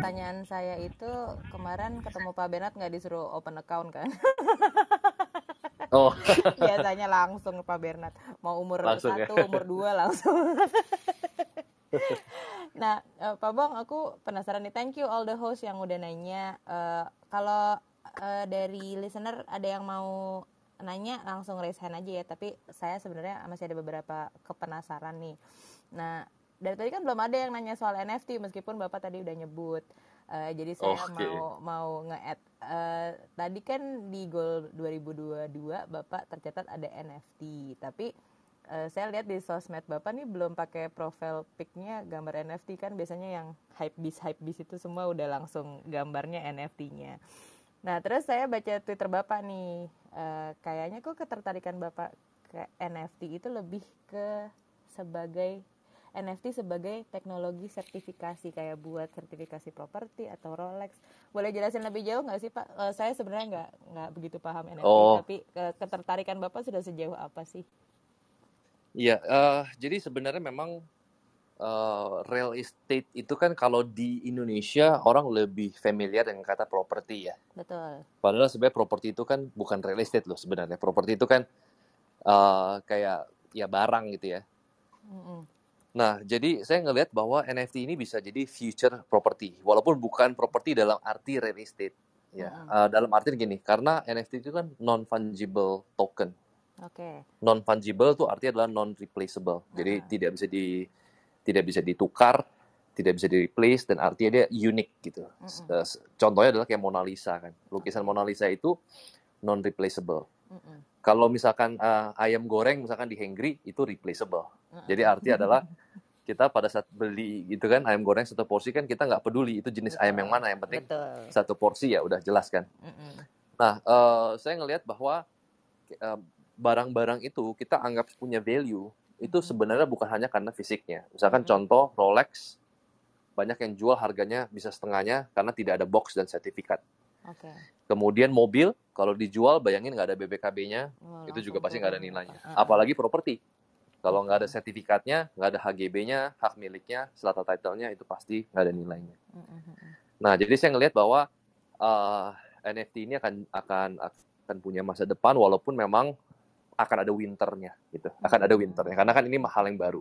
pertanyaan saya itu kemarin ketemu Pak Bernard nggak disuruh open account kan? Oh, Biasanya langsung Pak Bernard mau umur langsung ya. satu, umur dua langsung. Nah, eh, Pak Bong, aku penasaran nih. Thank you all the host yang udah nanya. Eh, kalau eh, dari listener ada yang mau nanya langsung raise hand aja ya. Tapi saya sebenarnya masih ada beberapa kepenasaran nih. Nah, dari tadi kan belum ada yang nanya soal NFT meskipun Bapak tadi udah nyebut. Eh, jadi saya Oke. mau mau nge-add eh, tadi kan di goal 2022 Bapak tercatat ada NFT, tapi eh, saya lihat di sosmed Bapak nih belum pakai profile pic-nya gambar NFT kan biasanya yang hype bis hype bis itu semua udah langsung gambarnya NFT-nya. Nah, terus saya baca Twitter Bapak nih, eh, kayaknya kok ketertarikan Bapak ke NFT itu lebih ke sebagai NFT sebagai teknologi sertifikasi kayak buat sertifikasi properti atau Rolex. Boleh jelasin lebih jauh nggak sih Pak? Eh, saya sebenarnya nggak nggak begitu paham NFT, Oh, tapi eh, ketertarikan Bapak sudah sejauh apa sih? iya. eh, jadi sebenarnya memang eh, real estate itu kan kalau di Indonesia orang lebih familiar dengan kata properti ya. Betul. Padahal sebenarnya properti itu kan bukan real estate loh sebenarnya. Properti itu kan eh, kayak ya barang gitu ya. Mm-mm. Nah, jadi saya ngelihat bahwa NFT ini bisa jadi future property, walaupun bukan properti dalam arti real estate. Ya, Mm-mm. Eh, dalam arti gini, karena NFT itu kan non fungible token. Oke. Non fungible itu artinya adalah non replaceable. Jadi Ah. tidak bisa di tidak bisa ditukar, tidak bisa di replace dan artinya dia unik gitu. S- Contohnya adalah kayak Mona Lisa kan. Lukisan Mona Lisa itu non replaceable. Mm-mm. Kalau misalkan eh, ayam goreng misalkan di Hengri itu replaceable. Jadi Mm-mm. arti adalah kita pada saat beli gitu kan ayam goreng satu porsi kan kita nggak peduli itu jenis ayam yang Betul. mana yang penting Betul. satu porsi ya udah jelas kan. Mm-mm. Nah eh, saya ngelihat bahwa eh, barang-barang itu kita anggap punya value itu sebenarnya bukan hanya karena fisiknya. Misalkan Mhm. contoh Rolex banyak yang jual harganya bisa setengahnya karena tidak ada box dan sertifikat. Oke. Kemudian mobil kalau dijual bayangin nggak ada BPKB-nya Wah, itu juga pasti nggak ada nilainya. Heeh. Apalagi properti. Kalau nggak ada sertifikatnya, nggak ada HGB-nya, hak miliknya, serta title-nya itu pasti nggak ada nilainya. Mm-mm. Nah, jadi saya ngelihat bahwa eh, NFT ini akan akan akan punya masa depan walaupun memang akan ada winternya gitu. Akan ada winternya karena kan ini hal yang baru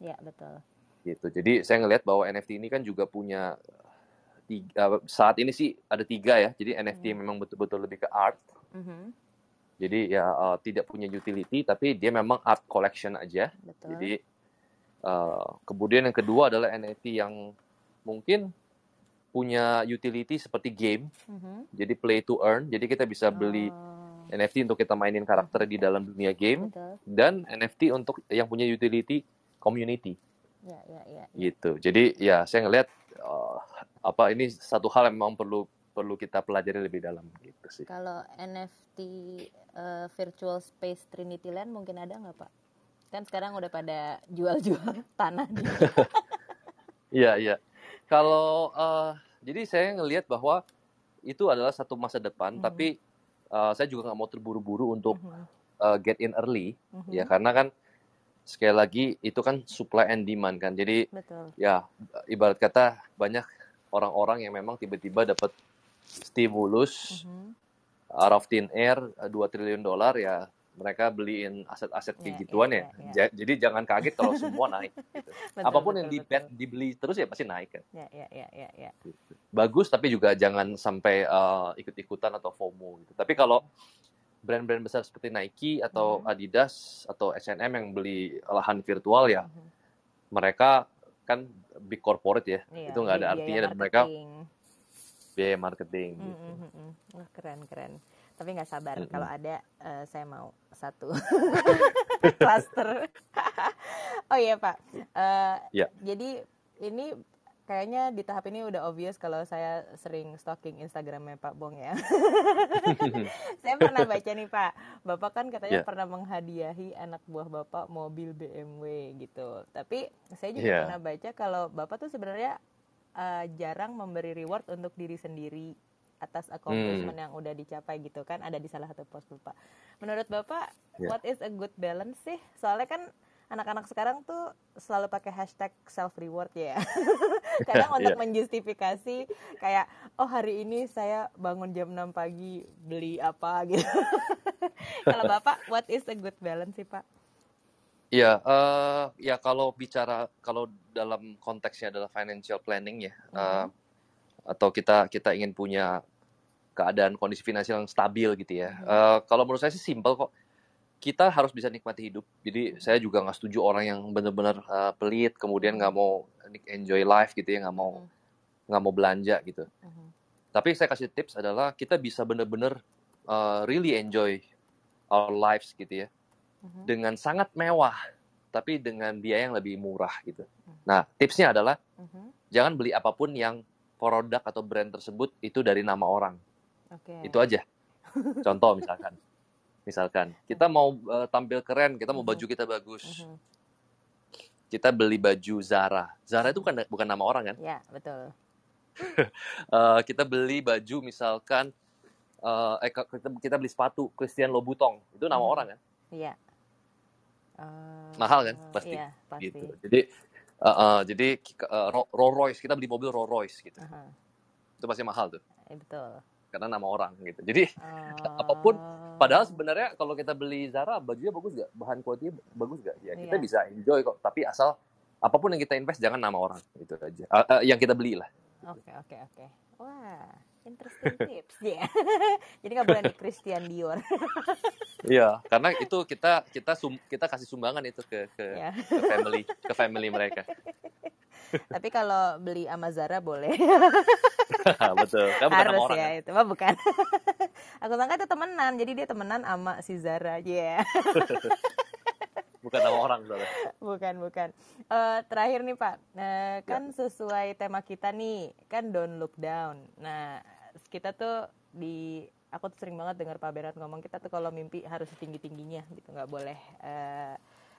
Ya betul. gitu. Jadi saya ngelihat bahwa NFT ini kan juga punya tiga, saat ini sih ada tiga ya. Jadi NFT Hmm. memang betul-betul lebih ke art. Mhm. Jadi ya eh, tidak punya utility tapi dia memang art collection aja. Betul. Jadi eh, kemudian yang kedua adalah NFT yang mungkin punya utility seperti game. Mhm. Jadi play to earn. Jadi kita bisa beli Oh, NFT untuk kita mainin karakter di dalam dunia game betul. dan NFT untuk yang punya utility community Ya ya ya. ya. gitu. Jadi ya saya ngelihat eh, apa ini satu hal yang memang perlu perlu kita pelajari lebih dalam gitu sih. Kalau NFT eh, virtual space Trinity Land mungkin ada nggak Pak? Kan sekarang udah pada jual-jual tanah. Iya iya. Kalau eh, jadi saya ngelihat bahwa itu adalah satu masa depan, Mhm. tapi eh, saya juga nggak mau terburu-buru untuk Mhm. eh, get in early, Mhm. ya karena kan sekali lagi itu kan supply and demand kan. Jadi Betul. ya ibarat kata banyak orang-orang yang memang tiba-tiba dapat stimulus Mhm. out of thin air eh, 2 triliun dolar ya mereka beliin aset-aset kayak Ya, gituan ya, ya. ya, ya. Ja- Jadi jangan kaget kalau semua naik. Gitu. Betul, Apa pun betul, yang di betul. dibeli terus ya pasti naik kan. Ya ya ya ya ya. Gitu. Bagus tapi juga jangan sampai eh, ikut-ikutan atau FOMO gitu. Tapi kalau brand-brand besar seperti Nike atau Mhm. Adidas atau H&M yang beli lahan virtual ya Mhm. mereka kan big corporate ya. Iya, itu nggak ada artinya dan mereka biaya marketing Mm, gitu. mm, mm, mm. Wah, keren keren. Tapi nggak sabar Mm-mm. kalau ada eh, saya mau satu cluster. oh iya Pak. Eh, Ya. Jadi ini kayaknya di tahap ini udah obvious kalau saya sering stalking Instagramnya Pak Bong ya. saya pernah baca nih Pak, Bapak kan katanya Ya. pernah menghadiahi anak buah Bapak mobil BMW gitu. Tapi saya juga Ya. pernah baca kalau Bapak tuh sebenarnya eh, jarang memberi reward untuk diri sendiri atas accomplishment Hmm. yang udah dicapai gitu kan ada di salah satu post Bapak. Menurut Bapak, Ya. what is a good balance sih? Soalnya kan anak-anak sekarang tuh selalu pakai hashtag self reward ya. Kadang untuk yeah. menjustifikasi kayak oh hari ini saya bangun jam 6 pagi beli apa gitu. kalau Bapak what is a good balance sih, Pak? Iya, uh, ya kalau bicara kalau dalam konteksnya adalah financial planning ya, mm -hmm. uh, atau kita kita ingin punya keadaan kondisi finansial yang stabil gitu ya. Mm -hmm. uh, kalau menurut saya sih simple kok kita harus bisa nikmati hidup. Jadi saya juga nggak setuju orang yang benar-benar uh, pelit, kemudian nggak mau enjoy life gitu ya, nggak mau nggak mau belanja gitu. Uh-huh. Tapi saya kasih tips adalah kita bisa benar-benar uh, really enjoy our lives gitu ya, uh-huh. dengan sangat mewah, tapi dengan biaya yang lebih murah gitu. Uh-huh. Nah tipsnya adalah jangan beli apa pun yang produk atau brand tersebut itu dari nama orang. Okay. Itu aja. Contoh misalkan misalkan. Kita mau uh, tampil keren kita mau baju kita bagus. Kita beli baju Zara. Zara itu bukan bukan nama orang kan? Ya betul. Uh, kita beli baju misalkan uh, eh kita, kita beli sepatu Christian Louboutin. Itu nama hmm. orang kan? Iya uh, mahal kan? Pasti, iya, pasti. gitu. Jadi uh, uh, jadi uh, Rolls Royce. Kita beli mobil Rolls Royce gitu. Uh -huh. itu pasti mahal tuh. Betul. Karena nama orang gitu. Jadi uh... apa pun padahal sebenarnya kalau kita beli Zara bajunya bagus gak? Bahan kualitasnya bagus gak? Ya kita yeah. bisa enjoy kok. Tapi asal apa pun yang kita invest jangan nama orang itu aja. Uh, uh, yang kita beli lah. Oke okay, oke okay, oke. Okay. Wah interesting tips ya. Yeah. Jadi nggak boleh Christian Dior. Iya, karena itu kita kita sum, kita kasih sumbangan itu ke ke, yeah. ke family ke family mereka. Tapi kalau beli sama Zara boleh. Betul. Kamu Harus orang, ya kan? itu. Mah bukan. Aku sangka itu temenan. Jadi dia temenan sama si Zara. Yeah. bukan nama orang soalnya. Bukan, bukan. Uh, terakhir nih Pak, uh, kan ya. sesuai tema kita nih, kan don't look down. Nah, kita tuh di aku tuh sering banget dengar Pak Berat ngomong kita tuh kalau mimpi harus tinggi tingginya gitu, nggak boleh uh,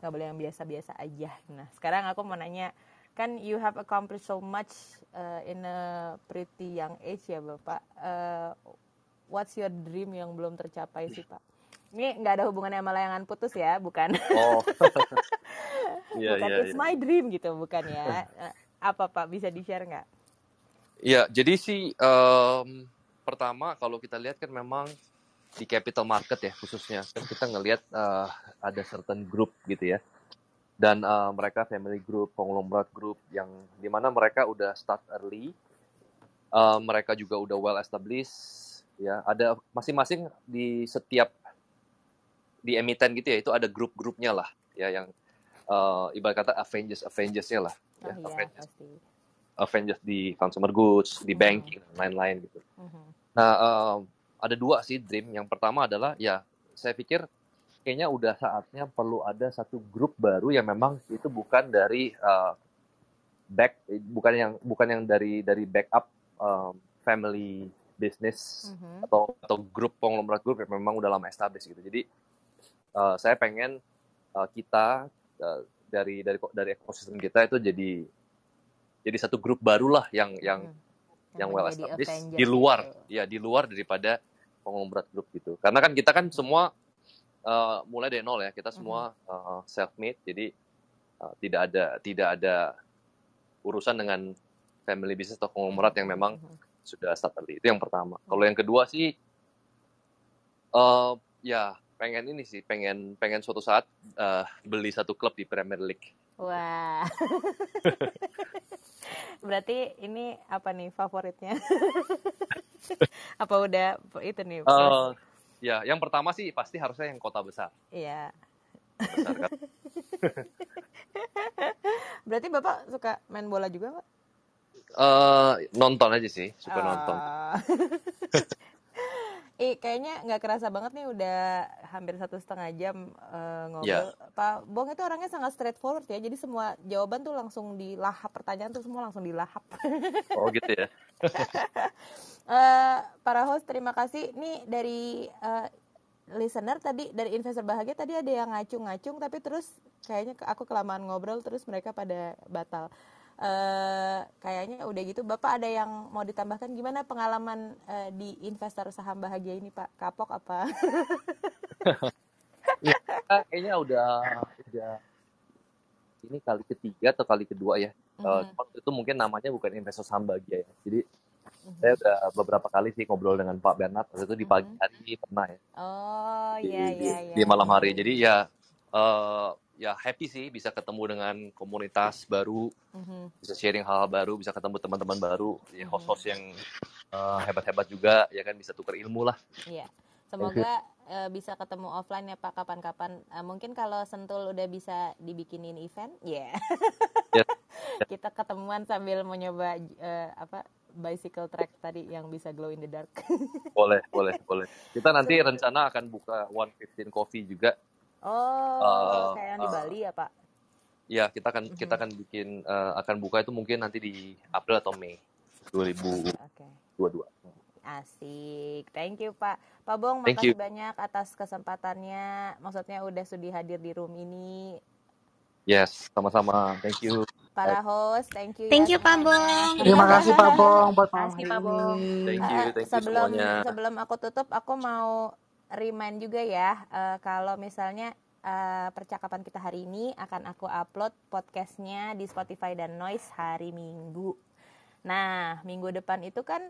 nggak boleh yang biasa-biasa aja. Nah, sekarang aku mau nanya kan you have accomplished so much uh, in a pretty young age ya bapak uh, what's your dream yang belum tercapai sih pak? Ini nggak ada hubungannya sama layangan putus ya bukan? Oh. Yeah, bukan yeah, it's yeah. my dream gitu bukan ya? Uh, apa pak? Bisa di share nggak? Ya jadi sih um, pertama kalau kita lihat kan memang di capital market ya khususnya kan kita ngelihat uh, ada certain group gitu ya. Dan uh, mereka family group, konglomerat group yang di mana mereka udah start early, uh, mereka juga udah well established, ya ada masing-masing di setiap di emiten gitu ya itu ada grup-grupnya lah, ya yang uh, ibarat kata Avengers Avengersnya lah, oh, ya, iya, Avengers. Pasti. Avengers di consumer goods, di hmm. banking dan lain-lain gitu. Uh-huh. Nah uh, ada dua sih dream. Yang pertama adalah ya saya pikir kayaknya udah saatnya perlu ada satu grup baru yang memang itu bukan dari uh, back bukan yang bukan yang dari dari backup um, family business mm-hmm. atau atau grup konglomerat grup yang memang udah lama established gitu. Jadi uh, saya pengen uh, kita uh, dari dari dari ekosistem kita itu jadi jadi satu grup barulah yang yang mm. yang, well established di luar gitu. ya di luar daripada konglomerat grup gitu. Karena kan kita kan semua uh, mulai dari nol ya. Kita semua uh, self made, jadi uh, tidak ada tidak ada urusan dengan family business atau konglomerat yang memang sudah early. Itu yang pertama. Kalau yang kedua sih, uh, ya pengen ini sih, pengen pengen suatu saat uh, beli satu klub di Premier League. Wah. Berarti ini apa nih favoritnya? apa udah itu nih? Uh, Ya, yang pertama sih pasti harusnya yang kota besar. Iya. Besar kan? Berarti Bapak suka main bola juga, Pak? Uh, nonton aja sih, suka uh... nonton. Eh, kayaknya nggak kerasa banget nih udah hampir satu setengah jam uh, ngobrol. Yeah. Pak Bong itu orangnya sangat straightforward ya, jadi semua jawaban tuh langsung dilahap, pertanyaan tuh semua langsung dilahap. oh gitu ya. uh, para host terima kasih. Nih dari uh, listener tadi dari investor bahagia tadi ada yang ngacung-ngacung tapi terus kayaknya aku kelamaan ngobrol terus mereka pada batal. Uh, kayaknya udah gitu. Bapak ada yang mau ditambahkan gimana pengalaman uh, di investor saham bahagia ini Pak? Kapok apa? ya, kayaknya udah udah ini kali ketiga atau kali kedua ya. Uh, waktu itu mungkin namanya bukan investor saham bahagia ya. Jadi Mhm. saya udah beberapa kali sih ngobrol dengan Pak Bernard waktu itu di pagi Mhm. hari pernah ya. Oh Di, iya di, iya iya. di malam hari. Jadi ya uh, ya happy sih bisa ketemu dengan komunitas baru, Mhm. bisa sharing hal-hal baru, bisa ketemu teman-teman baru, ya Mhm. host-host yang uh, hebat-hebat juga, ya kan bisa tukar ilmu lah. Iya. Semoga eh, bisa ketemu offline ya Pak kapan-kapan. Eh, mungkin kalau Sentul udah bisa dibikinin event, ya. Ya, Kita ketemuan sambil mau nyoba eh, apa bicycle track tadi yang bisa glow in the dark. boleh, boleh, boleh. Kita nanti Seru. rencana akan buka 115 Coffee juga. Oh, Uh, kayak yang di uh, Bali ya Pak? ya kita akan kita Mhm. akan bikin uh, akan buka itu mungkin nanti di April atau Mei 2022. Oke. Asik. Thank you Pak. Pak Bong, Thank makasih you. banyak atas kesempatannya. Maksudnya udah sudi hadir di room ini. Yes, sama-sama. Thank you. Para host, thank you Thank ya you, Pak. Bong. Terima kasih Pak Bong buat malam Makasih, hari Pak Bong. Thank you, Eh, thank you sebelum semuanya. sebelum aku tutup, aku mau remind juga ya eh, kalau misalnya eh, percakapan kita hari ini akan aku upload podcastnya di Spotify dan Noise hari Minggu. Nah, minggu depan itu kan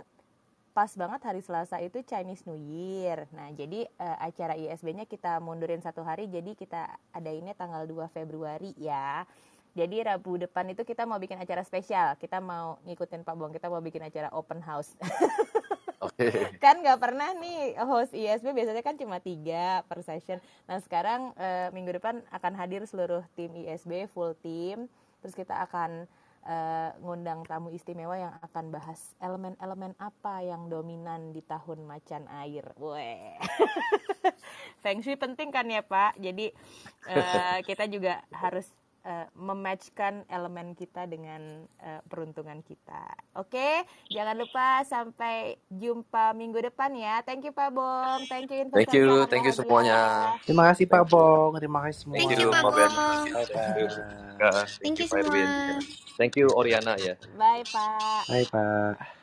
pas banget hari Selasa itu Chinese New Year. Nah, jadi eh, acara ISB-nya kita mundurin satu hari, jadi kita adainnya tanggal 2 Februari ya. Jadi Rabu depan itu kita mau bikin acara spesial. Kita mau ngikutin Pak Bong, kita mau bikin acara open house. Oke. kan nggak pernah nih host ISB biasanya kan cuma tiga per session. Nah sekarang eh, minggu depan akan hadir seluruh tim ISB full tim. Terus kita akan eh, ngundang tamu istimewa yang akan bahas elemen-elemen apa yang dominan di tahun macan air. Weh. Feng Shui penting kan ya Pak. Jadi eh, kita juga harus uh, mematchkan elemen kita dengan uh, peruntungan kita. Oke, okay? jangan lupa sampai jumpa minggu depan ya. Thank you Pak Bong, thank you investor. Thank you, thank you semuanya. Terima kasih Pak Bong, terima kasih semua. Thank you Pak Bong. Thank you semua. Thank you Oriana ya. Bye Pak. Bye Pak.